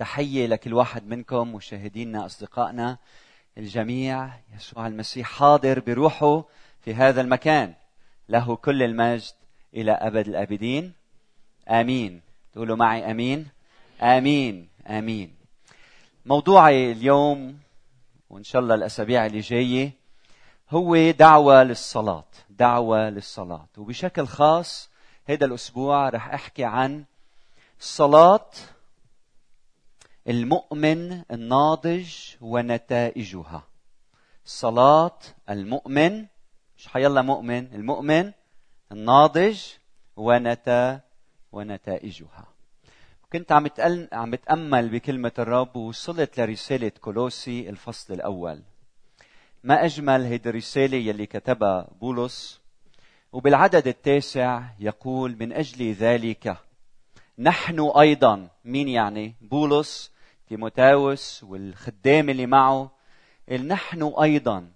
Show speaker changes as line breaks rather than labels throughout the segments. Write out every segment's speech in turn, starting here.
تحية لكل واحد منكم مشاهدينا أصدقائنا الجميع. يسوع المسيح حاضر بروحه في هذا المكان. له كل المجد إلى أبد الآبدين. آمين. تقولوا معي آمين. آمين. آمين. موضوعي اليوم وإن شاء الله الأسابيع اللي جاية هو دعوة للصلاة. دعوة للصلاة. وبشكل خاص هذا الأسبوع رح أحكي عن صلاة المؤمن الناضج ونتائجها. صلاة المؤمن مش حيلا مؤمن المؤمن الناضج ونتا ونتائجها. كنت عم عم بتامل بكلمة الرب ووصلت لرسالة كولوسي الفصل الأول. ما أجمل هيدي الرسالة يلي كتبها بولس؟ وبالعدد التاسع يقول من أجل ذلك نحن أيضا مين يعني؟ بولس تيموتاوس والخدام اللي معه نحن أيضا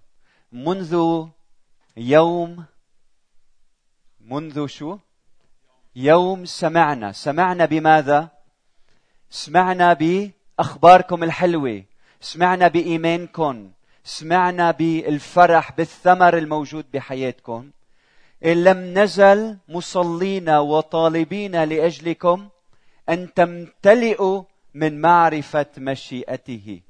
منذ يوم منذ شو؟ يوم سمعنا. سمعنا بماذا؟ سمعنا بأخباركم الحلوة. سمعنا بإيمانكم. سمعنا بالفرح بالثمر الموجود بحياتكم. إن لم نزل مصلين وطالبين لأجلكم أن تمتلئوا من معرفة مشيئته.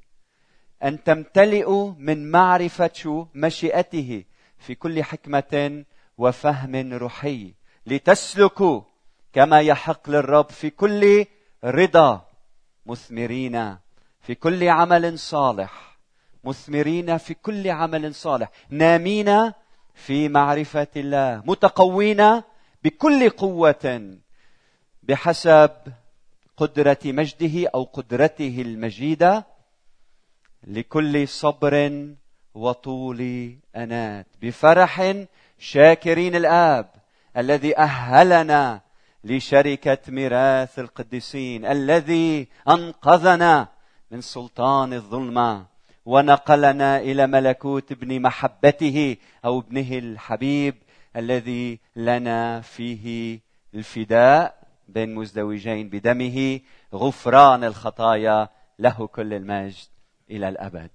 أن تمتلئوا من معرفة شو مشيئته في كل حكمة وفهم روحي. لتسلكوا كما يحق للرب في كل رضا. مثمرين في كل عمل صالح. مثمرين في كل عمل صالح. نامين في معرفة الله. متقوين بكل قوة. بحسب قدرة مجده أو قدرته المجيدة لكل صبر وطول أنات. بفرح شاكرين الآب الذي أهلنا لشركة ميراث القديسين الذي أنقذنا من سلطان الظلمة ونقلنا إلى ملكوت ابن محبته أو ابنه الحبيب الذي لنا فيه الفداء. بين مزدوجين بدمه غفران الخطايا له كل المجد إلى الأبد.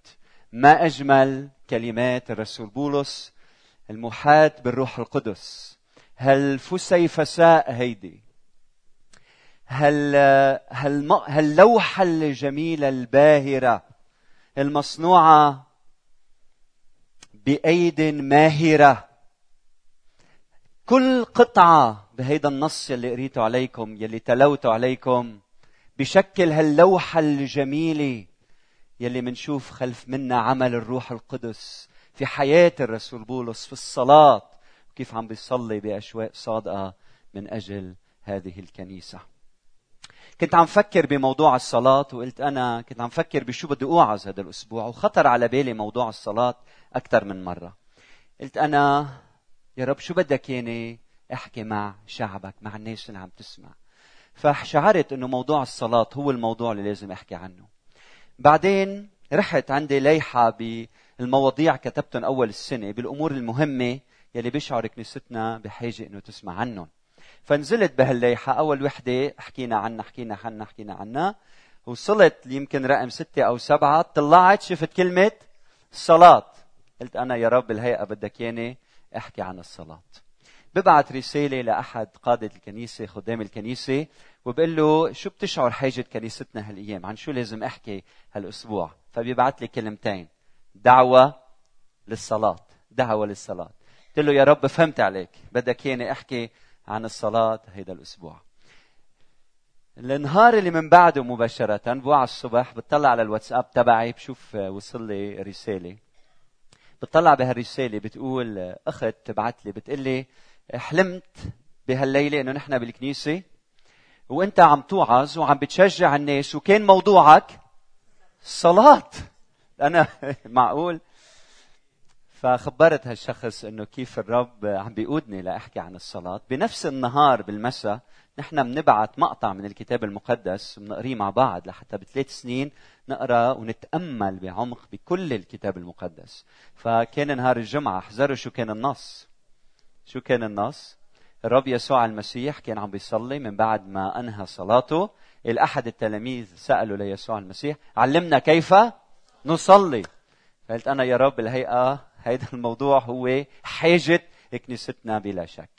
ما أجمل كلمات الرسول بولس المحاط بالروح القدس. هالفسيفساء هيدي؟ هال هال هاللوحة الجميلة الباهرة المصنوعة بأيد ماهرة كل قطعة بهيدا النص يلي قريته عليكم يلي تلوته عليكم. بشكل هاللوحة الجميلة يلي منشوف خلف منا عمل الروح القدس في حياة الرسول بولس في الصلاة. كيف عم بيصلي بأشواق صادقة من أجل هذه الكنيسة. كنت عم فكر بموضوع الصلاة وقلت أنا كنت عم فكر بشو بدي أوعظ هذا الأسبوع وخطر على بالي موضوع الصلاة أكثر من مرة. قلت أنا يا رب شو بدك ياني احكي مع شعبك مع الناس اللي عم تسمع. فشعرت إنه موضوع الصلاة هو الموضوع اللي لازم أحكي عنه. بعدين رحت عندي ليحة بالمواضيع كتبتهم أول السنة بالأمور المهمة يلي بيشعر كنيستنا بحاجة إنه تسمع عنهم. فنزلت بهالليحة أول وحدة حكينا عنها حكينا عنها حكينا عنها. وصلت يمكن رقم ستة أو سبعة طلعت شفت كلمة صلاة. قلت أنا يا رب الهيئة بدك ياني أحكي عن الصلاة. ببعث رسالة لأحد قادة الكنيسة خدام الكنيسة وبقول له شو بتشعر حاجة كنيستنا هالأيام؟ عن شو لازم أحكي هالأسبوع؟ فبيبعت لي كلمتين. دعوة للصلاة. دعوة للصلاة. قلت له يا رب فهمت عليك. بدك ياني أحكي عن الصلاة هيدا الأسبوع. النهار اللي من بعده مباشرة بوعى الصبح بتطلع على الواتساب تبعي بشوف وصل لي رسالة. بتطلع بهالرسالة بتقول أخت تبعت لي بتقول لي حلمت بهالليلة إنه نحن بالكنيسة. وأنت عم توعظ وعم بتشجع الناس. وكان موضوعك صلاة. أنا معقول؟ فخبرت هالشخص إنه كيف الرب عم بيقودني لأحكي عن الصلاة. بنفس النهار بالمساء نحن بنبعت مقطع من الكتاب المقدس بنقريه مع بعض لحتى بثلاث سنين نقرأ ونتأمل بعمق بكل الكتاب المقدس. فكان نهار الجمعة احذروا شو كان النص. شو كان النص؟ الرب يسوع المسيح كان عم بيصلي من بعد ما أنهى صلاته. الأحد التلاميذ سألوا ليسوع المسيح علمنا كيف نصلي؟ قلت أنا يا رب الهيئة هيدا الموضوع هو حاجة كنيستنا بلا شك.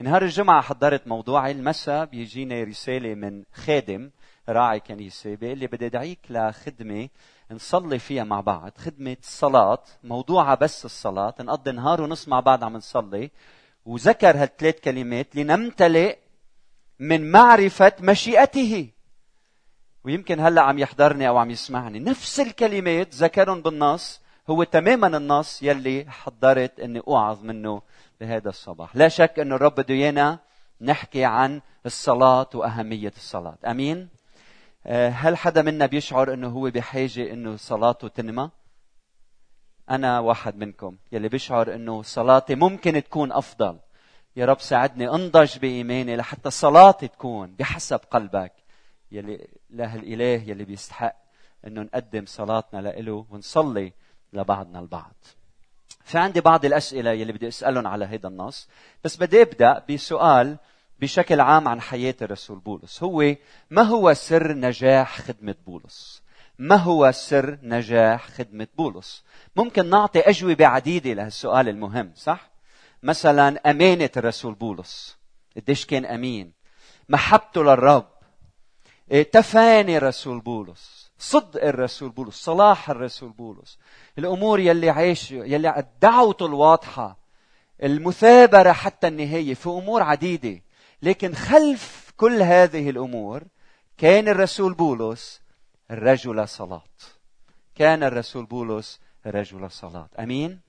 نهار الجمعة حضرت موضوعي المساء بيجيني رسالة من خادم راعي كنيسة بيقول لي بدي أدعيك لخدمة نصلي فيها مع بعض خدمة الصلاة موضوعها بس الصلاة نقضي نهار ونص مع بعض عم نصلي. وذكر هالثلاث كلمات لنمتلئ من معرفة مشيئته. ويمكن هلا عم يحضرني أو عم يسمعني. نفس الكلمات ذكرهم بالنص هو تماما النص يلي حضرت إني أوعظ منه بهذا الصباح. لا شك إنه الرب بده إيانا نحكي عن الصلاة وأهمية الصلاة. أمين؟ آه، هل حدا منا بيشعر إنه هو بحاجة إنه صلاته تنمى؟ أنا واحد منكم. يلي بيشعر إنه صلاتي ممكن تكون أفضل. يا رب ساعدني أنضج بإيماني لحتى صلاتي تكون بحسب قلبك. يلي له الإله يلي بيستحق إنه نقدم صلاتنا له ونصلي لبعضنا البعض. في عندي بعض الأسئلة يلي بدي أسألهم على هذا النص. بس بدي أبدأ بسؤال بشكل عام عن حياة الرسول بولس. هو ما هو سر نجاح خدمة بولس؟ ما هو سر نجاح خدمة بولس؟ ممكن نعطي أجوبة عديدة لهالسؤال المهم صح؟ مثلا أمانة الرسول بولس. قديش كان أمين؟ محبته للرب. إيه، تفاني الرسول بولس. صدق الرسول بولس صلاح الرسول بولس. الأمور يلي عايش يلي دعوته الواضحة المثابرة حتى النهاية في أمور عديدة. لكن خلف كل هذه الأمور كان الرسول بولس رجل صلاة. كان الرسول بولس رجل صلاة. أمين؟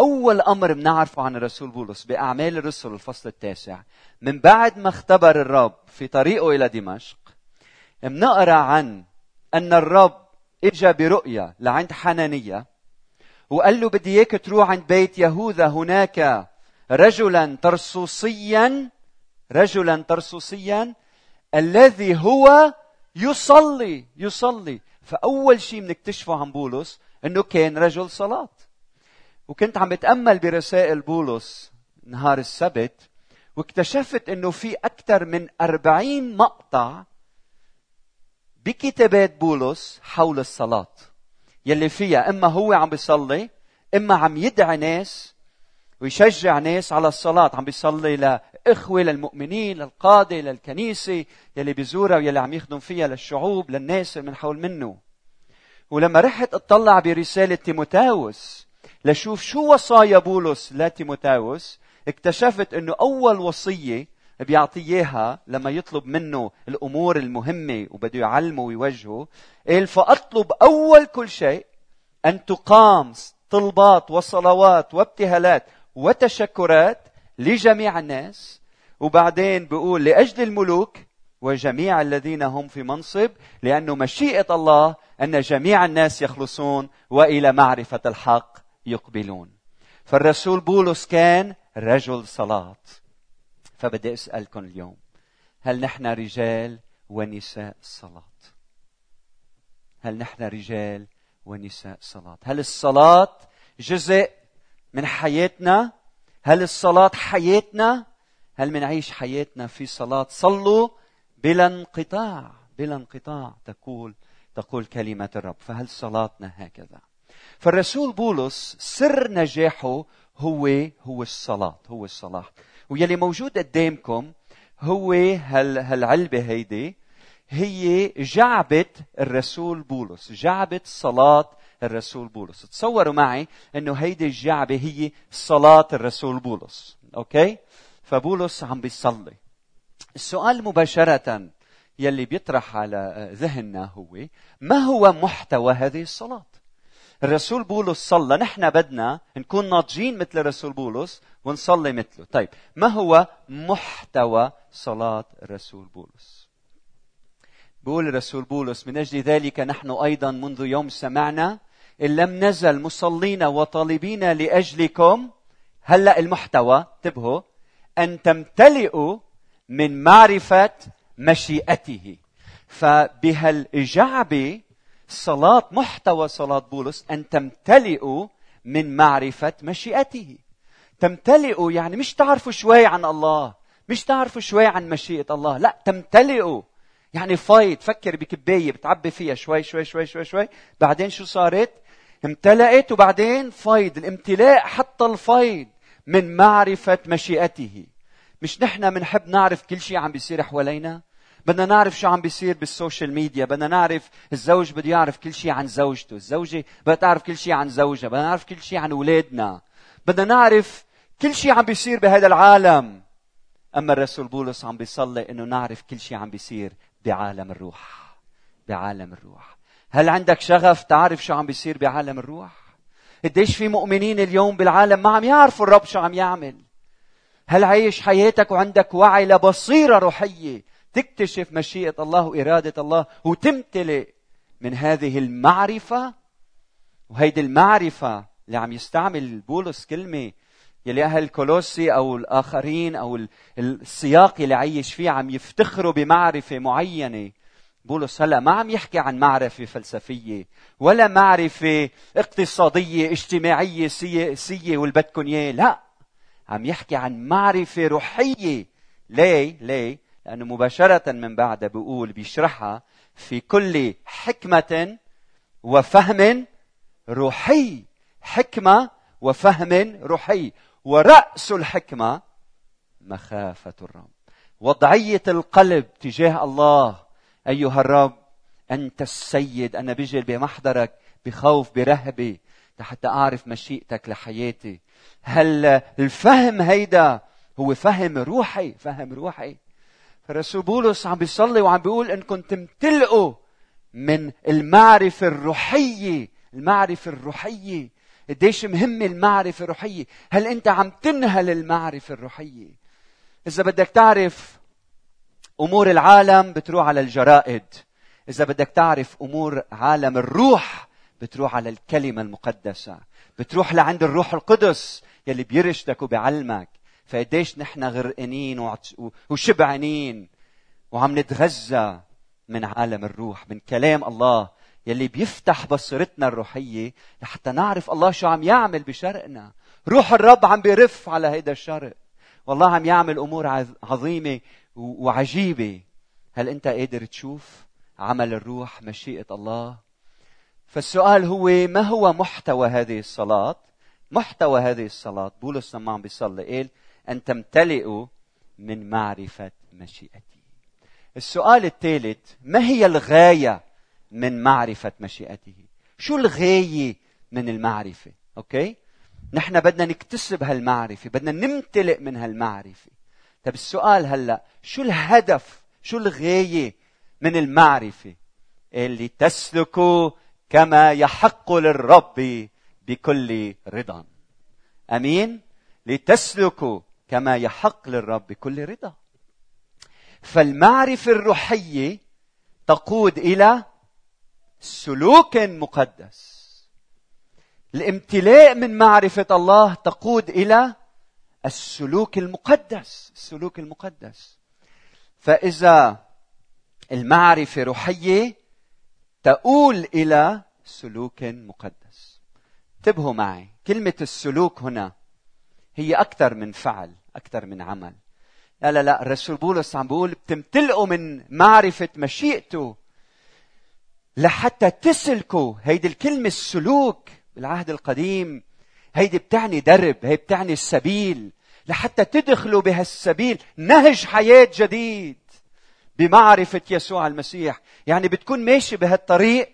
أول أمر بنعرفه عن الرسول بولس بأعمال الرسل الفصل التاسع. من بعد ما اختبر الرب في طريقه إلى دمشق بنقرا عن أن الرب إجا برؤيا لعند حنانية وقال له بدي إياك تروح عند بيت يهوذا هناك رجلا ترسوسيا رجلا ترسوسيا الذي هو يصلي يصلي. فأول شيء بنكتشفه عن بولس إنه كان رجل صلاة. وكنت عم بتأمل برسائل بولس نهار السبت واكتشفت إنه في أكثر من أربعين مقطع بكتابات بولس حول الصلاة. يلي فيها إما هو عم بيصلي إما عم يدعي ناس ويشجع ناس على الصلاة عم بيصلي لإخوة للمؤمنين للقادة للكنيسة يلي بيزورها ويلي عم يخدم فيها للشعوب للناس من حول منه. ولما رحت اطلع برسالة تيموتاوس لشوف شو وصايا بولس لتيموتاوس اكتشفت إنه أول وصية بيعطيه إياها لما يطلب منه الأمور المهمة وبده يعلمه ويوجهه قال فأطلب أول كل شيء أن تقام طلبات وصلوات وابتهالات وتشكرات لجميع الناس وبعدين بيقول لأجل الملوك وجميع الذين هم في منصب لأنه مشيئة الله أن جميع الناس يخلصون وإلى معرفة الحق يقبلون. فالرسول بولس كان رجل صلاة. فبدي أسألكم اليوم هل نحن رجال ونساء صلاة؟ هل نحن رجال ونساء صلاة؟ هل الصلاة جزء من حياتنا؟ هل الصلاة حياتنا؟ هل منعيش حياتنا في صلاة؟ صلوا بلا انقطاع بلا انقطاع تقول تقول كلمة الرب. فهل صلاتنا هكذا؟ فالرسول بولس سر نجاحه هو هو الصلاة هو الصلاة. ويلي موجود قدامكم هو هال هالعلبة هيدي هي جعبة الرسول بولس جعبة صلاة الرسول بولس. تصوروا معي إنه هيدي الجعبة هي صلاة الرسول بولس. أوكي؟ فبولس عم بيصلي. السؤال مباشرة يلي بيطرح على ذهننا هو ما هو محتوى هذه الصلاة؟ الرسول بولس صلى نحن بدنا نكون ناضجين مثل الرسول بولس ونصلي مثله. طيب ما هو محتوى صلاة الرسول بولس؟ بيقول الرسول بولس من أجل ذلك نحن أيضا منذ يوم سمعنا إن لم نزل مصلين وطالبين لأجلكم هلأ المحتوى انتبهوا أن تمتلئوا من معرفة مشيئته. فبهالجعبة صلاة محتوى صلاة بولس أن تمتلئوا من معرفة مشيئته. تمتلئوا يعني مش تعرفوا شوي عن الله مش تعرفوا شوي عن مشيئة الله لأ تمتلئوا. يعني فايض فكر بكباية بتعبي فيها شوي شوي شوي شوي شوي. بعدين شو صارت؟ امتلأت وبعدين فيض الامتلاء حتى الفيض من معرفة مشيئته. مش نحن بنحب نعرف كل شيء عم بيصير حوالينا؟ بدنا نعرف شو عم بيصير بالسوشيال ميديا بدنا نعرف الزوج بده يعرف كل شيء عن زوجته الزوجة بدها تعرف كل شيء عن زوجها بدنا نعرف كل شيء عن أولادنا. بدنا نعرف كل شيء عم بيصير بهذا العالم. أما الرسول بولس عم بيصلي إنه نعرف كل شيء عم بيصير بعالم الروح بعالم الروح. هل عندك شغف تعرف شو عم بيصير بعالم الروح؟ قديش في مؤمنين اليوم بالعالم ما عم يعرفوا الرب شو عم يعمل. هل عايش حياتك وعندك وعي لبصيرة روحية تكتشف مشيئة الله وإرادة الله وتمتلئ من هذه المعرفة؟ وهيدي المعرفة اللي عم يستعمل بولس كلمة يلي أهل كولوسي أو الآخرين أو السياق اللي عايش فيه عم يفتخروا بمعرفة معينة. بولس هلا ما عم يحكي عن معرفة فلسفية ولا معرفة اقتصادية اجتماعية سياسية والبدكن لا عم يحكي عن معرفة روحية. ليه؟ ليه؟ لأنه مباشرة من بعدها بيقول بيشرحها في كل حكمة وفهم روحي. حكمة وفهم روحي. ورأس الحكمة مخافة الرب. وضعية القلب تجاه الله. أيها الرب أنت السيد أنا بجل بمحضرك بخوف برهبة حتى أعرف مشيئتك لحياتي. هل الفهم هيدا هو فهم روحي؟ فهم روحي. فرسول بولس عم بيصلي وعم بيقول انكم تمتلئوا من المعرفة الروحية. المعرفة الروحية. قديش مهمة المعرفة الروحية؟ هل أنت عم تنهل المعرفة الروحية؟ إذا بدك تعرف أمور العالم بتروح على الجرائد. إذا بدك تعرف أمور عالم الروح بتروح على الكلمة المقدسة. بتروح لعند الروح القدس يلي بيرشدك وبيعلمك. فقديش نحن غرقانين وشبعانين وعم نتغذى من عالم الروح من كلام الله يلي بيفتح بصيرتنا الروحية لحتى نعرف الله شو عم يعمل بشرقنا. روح الرب عم بيرف على هيدا الشرق. والله عم يعمل أمور عظيمة. وعجيبة. هل أنت قادر تشوف عمل الروح مشيئة الله؟ فالسؤال هو ما هو محتوى هذه الصلاة؟ محتوى هذه الصلاة بولس لما عم بيصلي قال أن تمتلئوا من معرفة مشيئتي. السؤال الثالث ما هي الغاية من معرفة مشيئته؟ شو الغاية من المعرفة؟ أوكي؟ نحن بدنا نكتسب هالمعرفة بدنا نمتلئ من هالمعرفة. طب السؤال هلا شو الهدف شو الغاية من المعرفة؟ اللي تسلكوا كما يحق للرب بكل رضا. أمين؟ لتسلكوا كما يحق للرب بكل رضا. فالمعرفة الروحية تقود إلى سلوك مقدس. الامتلاء من معرفة الله تقود إلى السلوك المقدس السلوك المقدس. فإذا المعرفة روحية تؤول إلى سلوك مقدس. انتبهوا معي كلمة السلوك هنا هي أكثر من فعل أكثر من عمل. لا لا لا الرسول بولس عم بيقول بتمتلئوا من معرفة مشيئته لحتى تسلكوا. هيدي الكلمة السلوك بالعهد القديم هيدي بتعني درب هي بتعني السبيل. لحتى تدخلوا بهالسبيل نهج حياة جديد. بمعرفة يسوع المسيح. يعني بتكون ماشي بهالطريق.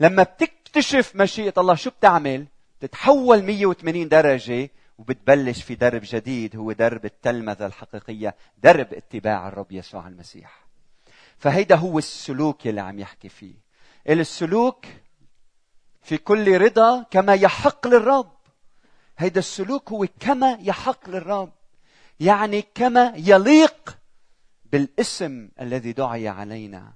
لما بتكتشف مشيئة الله شو بتعمل؟ تتحول 180 درجة وبتبلش في درب جديد. هو درب التلمذة الحقيقية درب اتباع الرب يسوع المسيح. فهيدا هو السلوك اللي عم يحكي فيه. السلوك في كل رضا كما يحق للرب. هيدا السلوك هو كما يحق للرب. يعني كما يليق بالاسم الذي دعي علينا.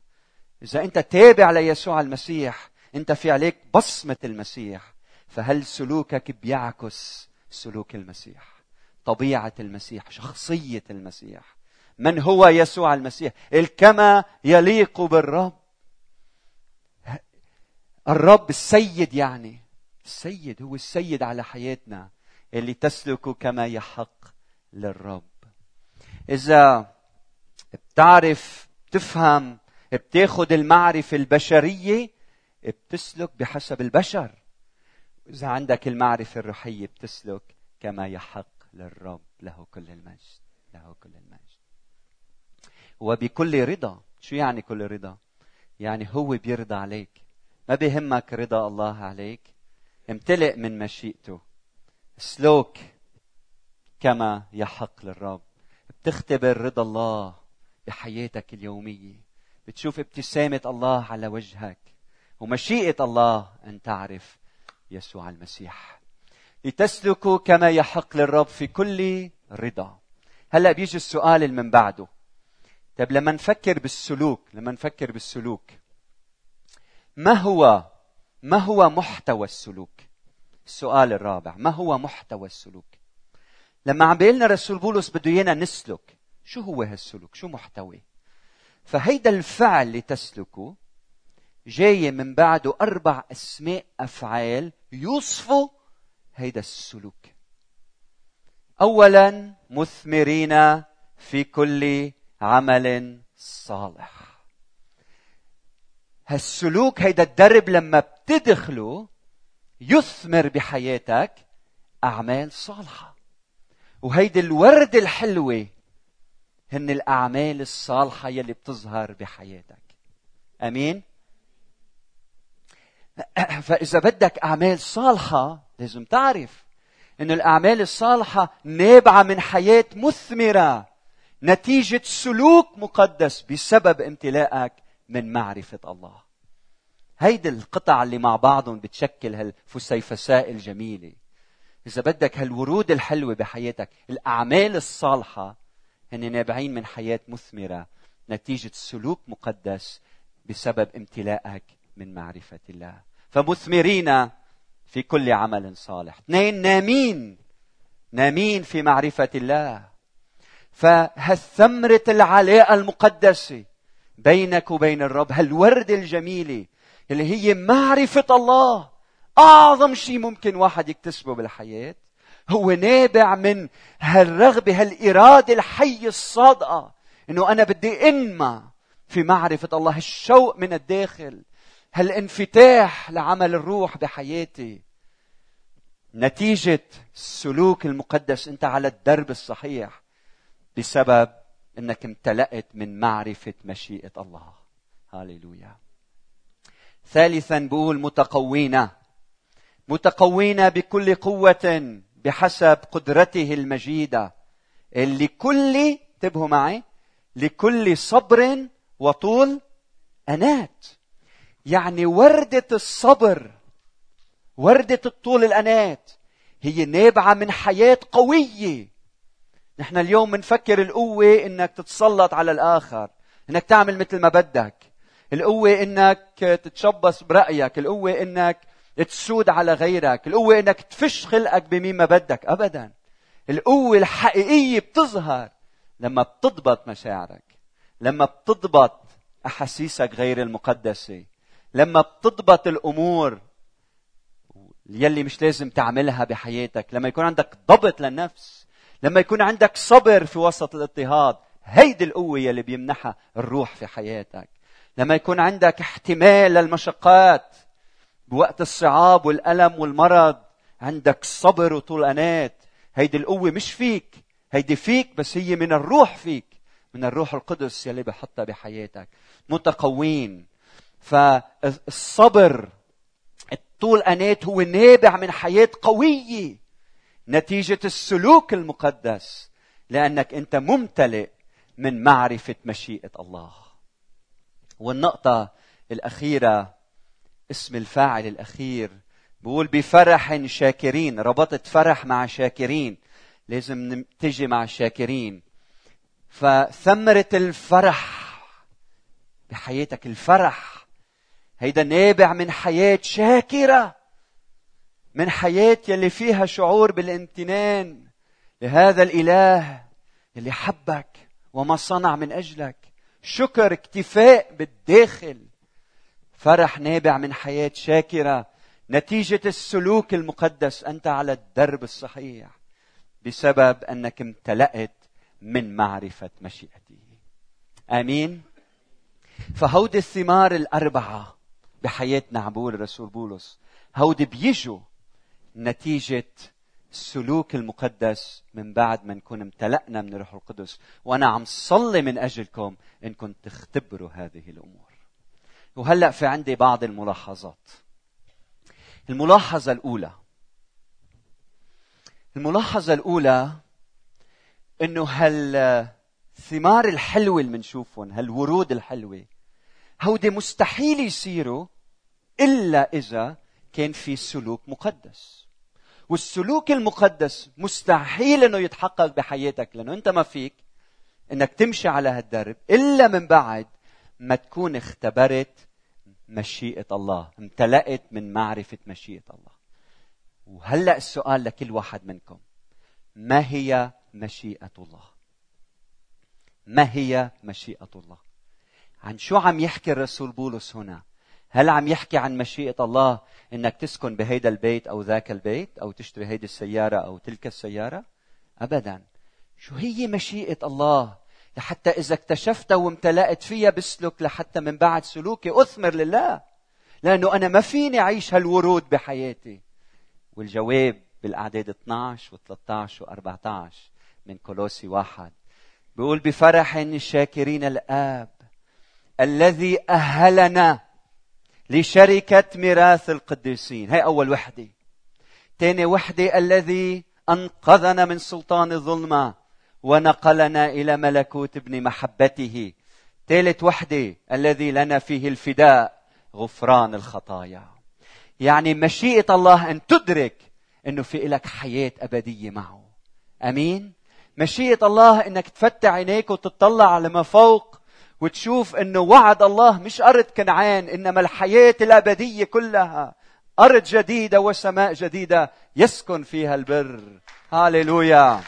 إذا أنت تابع ليسوع المسيح أنت في عليك بصمة المسيح. فهل سلوكك بيعكس سلوك المسيح؟ طبيعة المسيح شخصية المسيح. من هو يسوع المسيح؟ الكما يليق بالرب. الرب السيد يعني السيد هو السيد على حياتنا. اللي تسلك كما يحق للرب. إذا بتعرف تفهم بتاخد المعرفة البشرية بتسلك بحسب البشر. إذا عندك المعرفة الروحية بتسلك كما يحق للرب. له كل المجد له كل المجد. وبكل رضا. شو يعني كل رضا؟ يعني هو بيرضى عليك. ما بيهمك رضا الله عليك. امتلئ من مشيئته. سلوك كما يحق للرب. بتختبر رضا الله بحياتك اليومية. بتشوف ابتسامة الله على وجهك. ومشيئة الله أن تعرف يسوع المسيح. لتسلكوا كما يحق للرب في كل رضا. هلأ بيجي السؤال اللي من بعده. طيب لما نفكر بالسلوك لما نفكر بالسلوك ما هو ما هو محتوى السلوك؟ السؤال الرابع. ما هو محتوى السلوك؟ لما عم بيقلنا رسول بولس بده إيانا نسلك شو هو هالسلوك؟ شو محتوى؟ فهيدا الفعل اللي تسلكه جاي من بعده أربع أسماء أفعال يوصفوا هيدا السلوك. اولا مثمرين في كل عمل صالح. هالسلوك هيدا الدرب لما بتدخله يثمر بحياتك أعمال صالحة. وهيدي الوردة الحلوة هن الأعمال الصالحة يلي بتظهر بحياتك. آمين؟ فإذا بدك أعمال صالحة لازم تعرف ان الأعمال الصالحة نابعة من حياة مثمرة نتيجة سلوك مقدس بسبب امتلاءك من معرفة الله. هيدي القطع اللي مع بعضهم بتشكل هالفسيفساء الجميلة. إذا بدك هالورود الحلوة بحياتك الأعمال الصالحة هن نابعين من حياة مثمرة نتيجة سلوك مقدس بسبب امتلاءك من معرفة الله. فمثمرين في كل عمل صالح. اثنين نامين. نامين في معرفة الله. فهالثمرة العلاقة المقدسة بينك وبين الرب هالوردة الجميلة اللي هي معرفة الله. أعظم شيء ممكن واحد يكتسبه بالحياة هو نابع من هالرغبة هالإرادة الحية الصادقة. إنه أنا بدي أنمى في معرفة الله الشوق من الداخل هالانفتاح لعمل الروح بحياتي. نتيجة السلوك المقدس أنت على الدرب الصحيح بسبب أنك امتلأت من معرفة مشيئة الله. هاليلويا ثالثا بقول متقوين متقوين بكل قوة بحسب قدرته المجيدة. لكل انتبهوا معي لكل صبر وطول أنات. يعني وردة الصبر وردة الطول الأنات هي نابعة من حياة قوية. نحن اليوم بنفكر القوة إنك تتسلط على الآخر إنك تعمل مثل ما بدك. القوة إنك تتشبص برأيك القوة إنك تسود على غيرك القوة إنك تفش خلقك بمين ما بدك ابدا. القوة الحقيقية بتظهر لما بتضبط مشاعرك لما بتضبط أحاسيسك غير المقدسة لما بتضبط الأمور يلي مش لازم تعملها بحياتك لما يكون عندك ضبط للنفس لما يكون عندك صبر في وسط الاضطهاد. هيدي القوة يلي بيمنحها الروح في حياتك. لما يكون عندك احتمال للمشقات بوقت الصعاب والألم والمرض عندك صبر وطول أنات. هيدي القوة مش فيك هيدي فيك بس هي من الروح فيك من الروح القدس يلي بحطها بحياتك. متقوين. فالصبر الطول أنات هو نابع من حياة قوية. نتيجة السلوك المقدس. لأنك أنت ممتلئ من معرفة مشيئة الله. والنقطة الأخيرة اسم الفاعل الأخير بقول بفرح شاكرين ربطت فرح مع شاكرين لازم تجي مع الشاكرين فثمرة الفرح بحياتك الفرح هيدا نابع من حياة شاكرة من حياة يلي فيها شعور بالامتنان. لهذا الإله اللي حبك وما صنع من أجلك. شكر اكتفاء بالداخل. فرح نابع من حياة شاكرة. نتيجة السلوك المقدس. أنت على الدرب الصحيح. بسبب أنك امتلأت من معرفة مشيئته. آمين. فهودي الثمار الأربعة بحياتنا عم بقول الرسول بولس. هودي بيجوا نتيجة السلوك المقدس من بعد ما نكون امتلأنا من الروح القدس. وأنا عم صلي من أجلكم إنكم تختبروا هذه الأمور. وهلأ في عندي بعض الملاحظات. الملاحظة الأولى. الملاحظة الأولى إنه هالثمار الحلوة اللي بنشوفهم هالورود الحلوة هودي مستحيل يصيروا إلا إذا كان في سلوك مقدس. والسلوك المقدس مستحيل إنه يتحقق بحياتك لأنه أنت ما فيك إنك تمشي على هالدرب إلا من بعد ما تكون اختبرت مشيئة الله امتلأت من معرفة مشيئة الله. وهلأ السؤال لكل واحد منكم ما هي مشيئة الله؟ ما هي مشيئة الله؟ عن شو عم يحكي الرسول بولس هنا؟ هل عم يحكي عن مشيئة الله إنك تسكن بهيدا البيت أو ذاك البيت أو تشتري هيدي السيارة أو تلك السيارة؟ ابدا. شو هي مشيئة الله؟ لحتى إذا اكتشفتها وامتلأت فيها بسلك لحتى من بعد سلوكي أثمر لله. لأنه أنا ما فيني أعيش هالورود بحياتي. والجواب بالأعداد 12 و13 و14 من كولوسي واحد بيقول بفرح الشاكرين الآب الذي أهلنا لشركة ميراث القديسين. هي أول وحدة. ثاني وحدة الذي أنقذنا من سلطان الظلمة ونقلنا إلى ملكوت ابن محبته. ثالث وحدة الذي لنا فيه الفداء غفران الخطايا. يعني مشيئة الله أن تدرك أنه في لك حياة أبدية معه. أمين؟ مشيئة الله أنك تفتح عينيك وتطلع على ما فوق وتشوف إنه وعد الله مش أرض كنعان إنما الحياة الأبدية كلها أرض جديدة وسماء جديدة يسكن فيها البر. هاليلويا.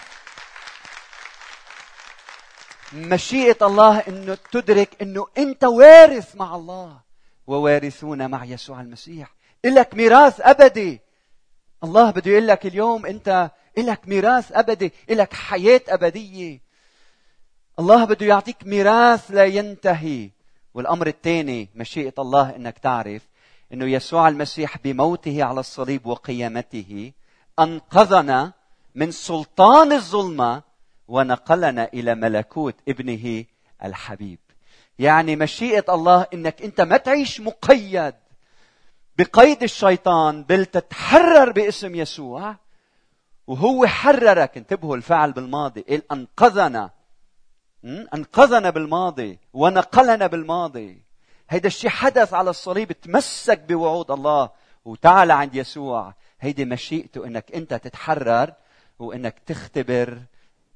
مشيئة الله إنه تدرك إنه أنت وارث مع الله ووارثون مع يسوع المسيح. إلك ميراث أبدي. الله بده يقول لك اليوم أنت إلك ميراث أبدي إلك حياة أبدية. الله بده يعطيك ميراث لا ينتهي والأمر الثاني مشيئة الله إنك تعرف إنه يسوع المسيح بموته على الصليب وقيامته أنقذنا من سلطان الظلمة ونقلنا إلى ملكوت ابنه الحبيب. يعني مشيئة الله إنك أنت ما تعيش مقيد بقيد الشيطان بل تتحرر باسم يسوع وهو حررك انتبهوا الفعل بالماضي قال أنقذنا أنقذنا بالماضي ونقلنا بالماضي. هيدا الشيء حدث على الصليب تمسك بوعود الله. وتعال عند يسوع. هيدي مشيئته إنك أنت تتحرر وإنك تختبر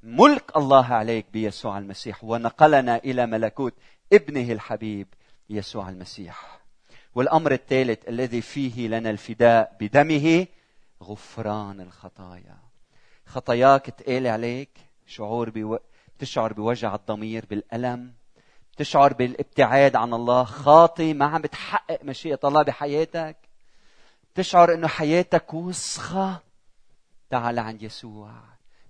ملك الله عليك بيسوع المسيح. ونقلنا إلى ملكوت ابنه الحبيب يسوع المسيح. والأمر الثالث الذي فيه لنا الفداء بدمه غفران الخطايا. خطاياك تقال عليك شعور بو... تشعر بوجع الضمير بالألم تشعر بالابتعاد عن الله خاطي ما عم بتحقق مشيئة الله بحياتك تشعر إنه حياتك وسخة. تعال عند يسوع.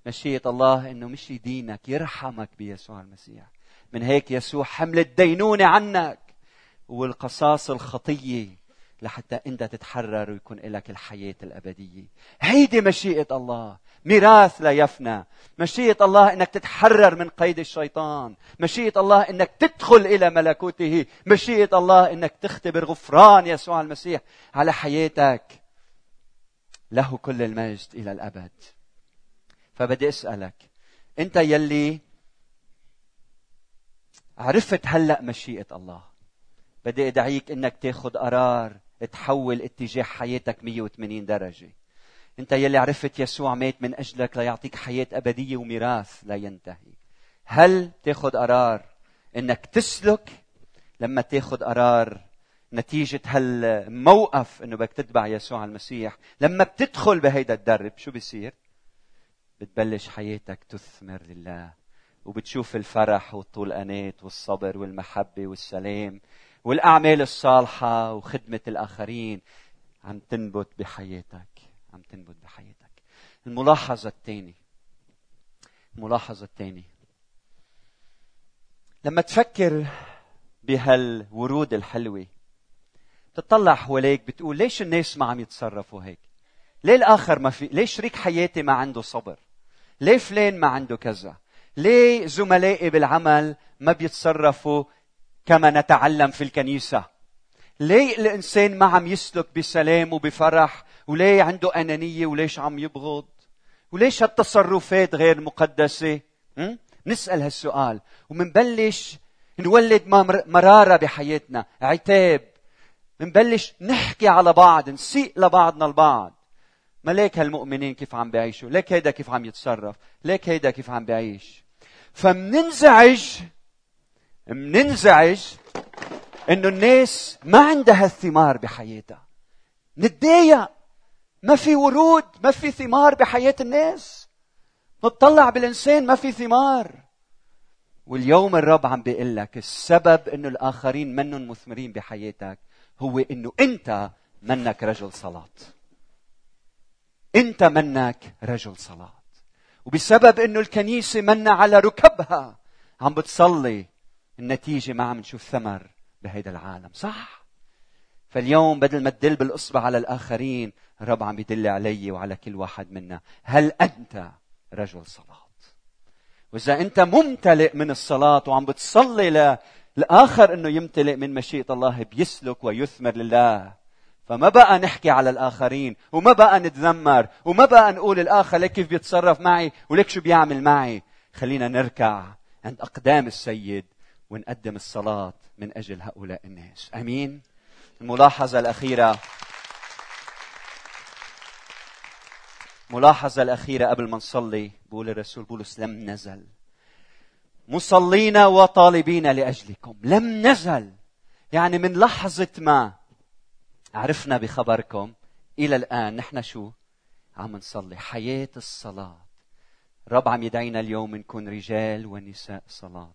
مشيئة الله إنه مش يدينك يرحمك بيسوع المسيح. من هيك يسوع حمل الدينونة عنك والقصاص الخطية لحتى إنت تتحرر ويكون لك الحياة الأبدية. هيدي مشيئة الله. ميراث لا يفنى. مشيئة الله إنك تتحرر من قيد الشيطان. مشيئة الله إنك تدخل إلى ملكوته. مشيئة الله إنك تختبر غفران يسوع المسيح على حياتك. له كل المجد إلى الأبد. فبدي أسألك أنت يلي عرفت هلأ مشيئة الله. بدي أدعيك إنك تاخذ قرار تحول اتجاه حياتك 180 درجة. انت يلي عرفت يسوع مات من أجلك ليعطيك حياة أبدية وميراث لا ينتهي. هل تاخذ قرار إنك تسلك؟ لما تاخذ قرار نتيجة هالموقف إنه بدك تتبع يسوع المسيح لما بتدخل بهيدا الدرب شو بيصير؟ بتبلش حياتك تثمر لله وبتشوف الفرح والطولانات والصبر والمحبة والسلام والأعمال الصالحة وخدمة الآخرين عم تنبت بحياتك. عم تنبت بحياتك. الملاحظة الثانية الملاحظة الثانية. لما تفكر بهالورود الحلوة تطلع حواليك بتقول ليش الناس ما عم يتصرفوا هيك؟ ليه الآخر ما في ليش شريك حياتي ما عنده صبر؟ ليه فلان ما عنده كذا؟ ليه زملائي بالعمل ما بيتصرفوا كما نتعلم في الكنيسة؟ ليه الإنسان ما عم يسلك بسلام وبفرح وليه عنده أنانية وليش عم يبغض؟ وليش هالتصرفات غير مقدسة؟ نسأل هالسؤال. ومنبلش نولد مرارة بحياتنا. عتاب. منبلش نحكي على بعض نسيء لبعضنا البعض. ما ليك هالمؤمنين كيف عم بيعيشوا ليك هيدا كيف عم يتصرف؟ ليك هيدا كيف عم بيعيش فمننزعج مننزعج إنه الناس ما عندها الثمار بحياتها. نتضايق. ما في ورود ما في ثمار بحياة الناس. نطلع بالإنسان ما في ثمار. واليوم الرب عم بيقول لك السبب إنه الآخرين منهم مثمرين بحياتك هو إنه أنت منك رجل صلاة. أنت منك رجل صلاة. وبسبب إنه الكنيسة منا على ركبها عم بتصلي النتيجة ما عم نشوف ثمر بهيدا العالم صح؟ فاليوم بدل ما تدل بالأصبع على الآخرين الرب عم يدل علي وعلى كل واحد منا. هل أنت رجل صلاه وإذا أنت ممتلئ من الصلاه وعم بتصلي للاخر إنه يمتلئ من مشيئة الله بيسلك ويثمر لله. فما بقى نحكي على الآخرين وما بقى نتذمر وما بقى نقول الآخر ليك كيف بيتصرف معي وليك شو بيعمل معي. خلينا نركع عند أقدام السيد ونقدم الصلاة من أجل هؤلاء الناس. آمين؟ الملاحظة الأخيرة. ملاحظة الأخيرة قبل ما نصلي بقول الرسول بولس لم نزل. مصلين وطالبين لأجلكم. لم نزل. يعني من لحظة ما عرفنا بخبركم إلى الآن نحن شو؟ عم نصلي. حياة الصلاة. رب عم يدعينا اليوم نكون رجال ونساء صلاة.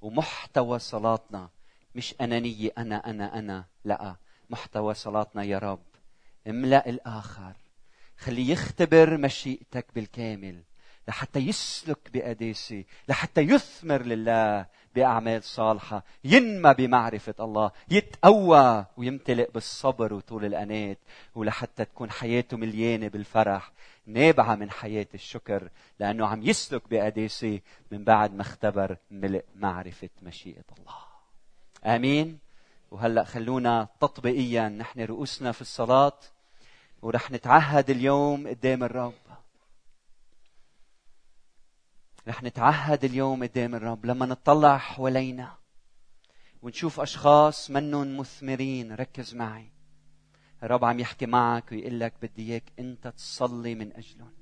ومحتوى صلاتنا مش أنانية أنا أنا أنا. لا محتوى صلاتنا يا رب. املأ الآخر. خليه يختبر مشيئتك بالكامل لحتى يسلك بقداسة لحتى يثمر لله بأعمال صالحة ينمى بمعرفة الله يتقوى ويمتلئ بالصبر وطول الأنات ولحتى تكون حياته مليانة بالفرح نابعة من حياة الشكر لأنه عم يسلك بقداسة من بعد ما اختبر ملء معرفة مشيئة الله. آمين. وهلأ خلونا تطبيقيا نحن رؤوسنا في الصلاة ورح نتعهد اليوم قدام الرب. رح نتعهد اليوم قدام الرب. لما نطلع حوالينا ونشوف أشخاص منهم مثمرين ركز معي. الرب عم يحكي معك ويقول لك بدي إياك أنت تصلي من أجلهم.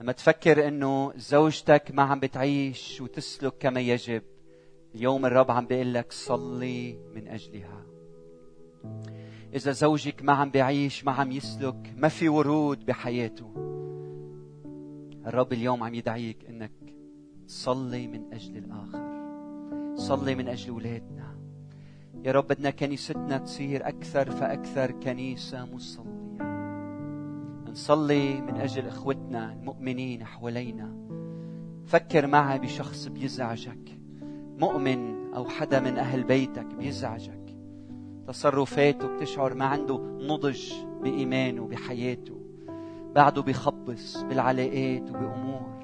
لما تفكر إنه زوجتك ما عم بتعيش وتسلك كما يجب اليوم الرب عم بيقول لك صلي من أجلها. إذا زوجك ما عم بيعيش ما عم يسلك ما في ورود بحياته الرب اليوم عم يدعيك إنك تصلي من أجل الآخر. صلي من أجل أولادنا. يا رب بدنا كنيستنا تصير أكثر فأكثر كنيسة مصلية. نصلي من أجل إخوتنا المؤمنين حوالينا. فكر معي بشخص بيزعجك. مؤمن أو حدا من أهل بيتك بيزعجك. تصرفاته بتشعر ما عنده نضج بإيمانه بحياته بعده بيخبص بالعلاقات وبأمور.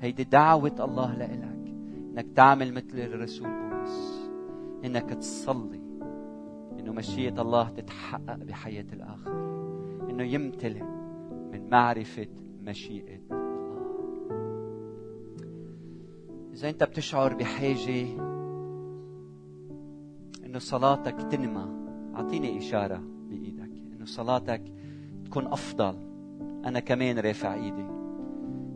هيدي دعوة الله لإلك إنك تعمل مثل الرسول بولس. إنك تصلي إنه مشيئة الله تتحقق بحياة الآخر. إنه يمتلئ من معرفة مشيئة إذا أنت بتشعر بحاجة إنه صلاتك تنمى أعطيني إشارة بإيدك إنه صلاتك تكون أفضل. أنا كمان رافع إيدي.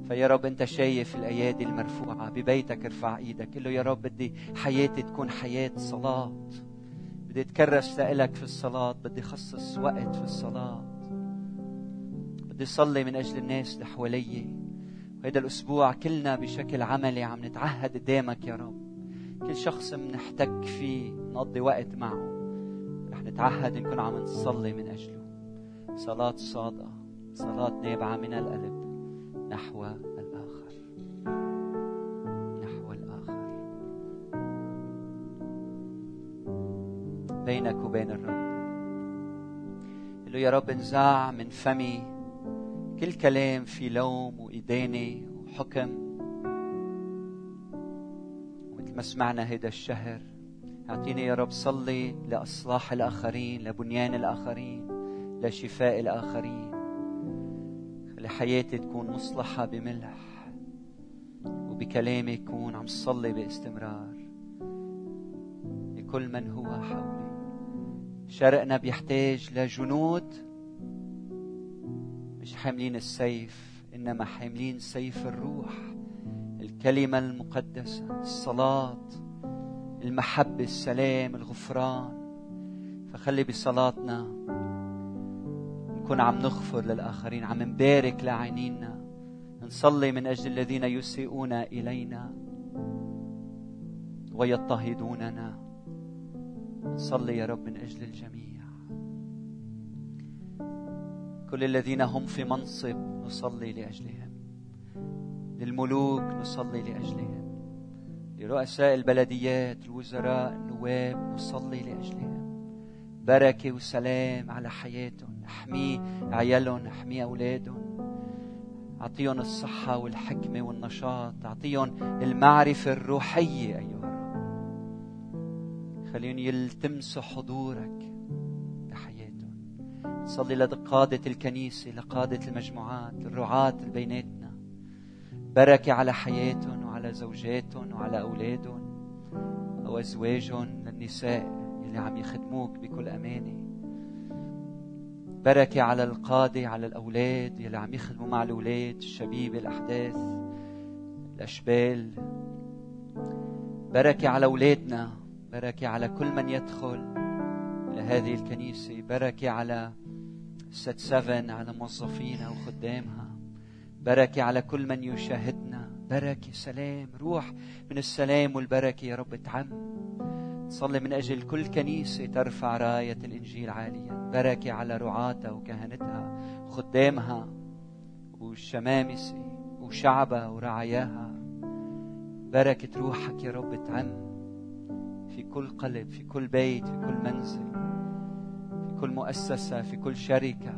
فيا رب أنت شايف الايادي المرفوعة ببيتك ارفع إيدك. قل له يا رب بدي حياتي تكون حياة صلاة. بدي أتكرس لك في الصلاة بدي خصص وقت في الصلاة. بدي صلي من أجل الناس اللي حوالي وهذا الأسبوع كلنا بشكل عملي عم نتعهد قدامك يا رب. كل شخص بنحتك فيه نقضي وقت معه. رح نتعهد نكون عم نصلي من أجله. صلاة صادقة صلاة نابعة من القلب نحو الآخر. نحو الآخر. بينك وبين الرب. قل له يا رب انزع من فمي كل كلام في لوم وإدانة وحكم. ومثل ما سمعنا هيدا الشهر أعطيني يا رب صلي لإصلاح الآخرين لبنيان الآخرين لشفاء الآخرين. خلي حياتي تكون مصلحة بملح وبكلامي يكون عم صلي باستمرار لكل من هو حولي. شرقنا بيحتاج لجنود مش حاملين السيف إنما حاملين سيف الروح الكلمة المقدسة الصلاة المحبة السلام الغفران. فخلي بصلاتنا نكون عم نغفر للآخرين عم نبارك لعينينا نصلي من أجل الذين يسيئون إلينا ويضطهدوننا. نصلي يا رب من أجل الجميع. كل الذين هم في منصب نصلي لأجلهم. للملوك نصلي لأجلهم. لرؤساء البلديات الوزراء النواب نصلي لأجلهم. بركة وسلام على حياتهم. احمي عيالهم احمي أولادهم. أعطيهم الصحة والحكمة والنشاط. أعطيهم المعرفة الروحية أيها الرب. خليهم يلتمسوا حضورك. صلي لقادة الكنيسة لقادة المجموعات للرعاة بيناتنا. بركة على حياتهم وعلى زوجاتهم وعلى أولادهم أو أزواجهم للنساء اللي عم يخدموك بكل أمانة. بركة على القادة على الأولاد اللي عم يخدموا مع الأولاد الشبيبة الأحداث الأشبال. بركة على أولادنا بركة على كل من يدخل إلى هذه الكنيسة. بركة على ست سفن على موظفينها وخدامها. بركة على كل من يشاهدنا. بركة سلام. روح من السلام والبركة يا رب تعم. صلي من أجل كل كنيسة ترفع راية الإنجيل عاليا. بركة على رعاتها وكهنتها وخدامها والشمامسة وشعبها ورعاياها. بركة روحك يا رب تعم. في كل قلب في كل بيت في كل منزل. كل مؤسسة في كل شركة.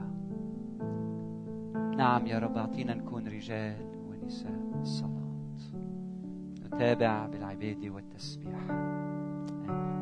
نعم يا رب أعطينا نكون رجال ونساء الصلاة. نتابع بالعبادة والتسبيح. آمين.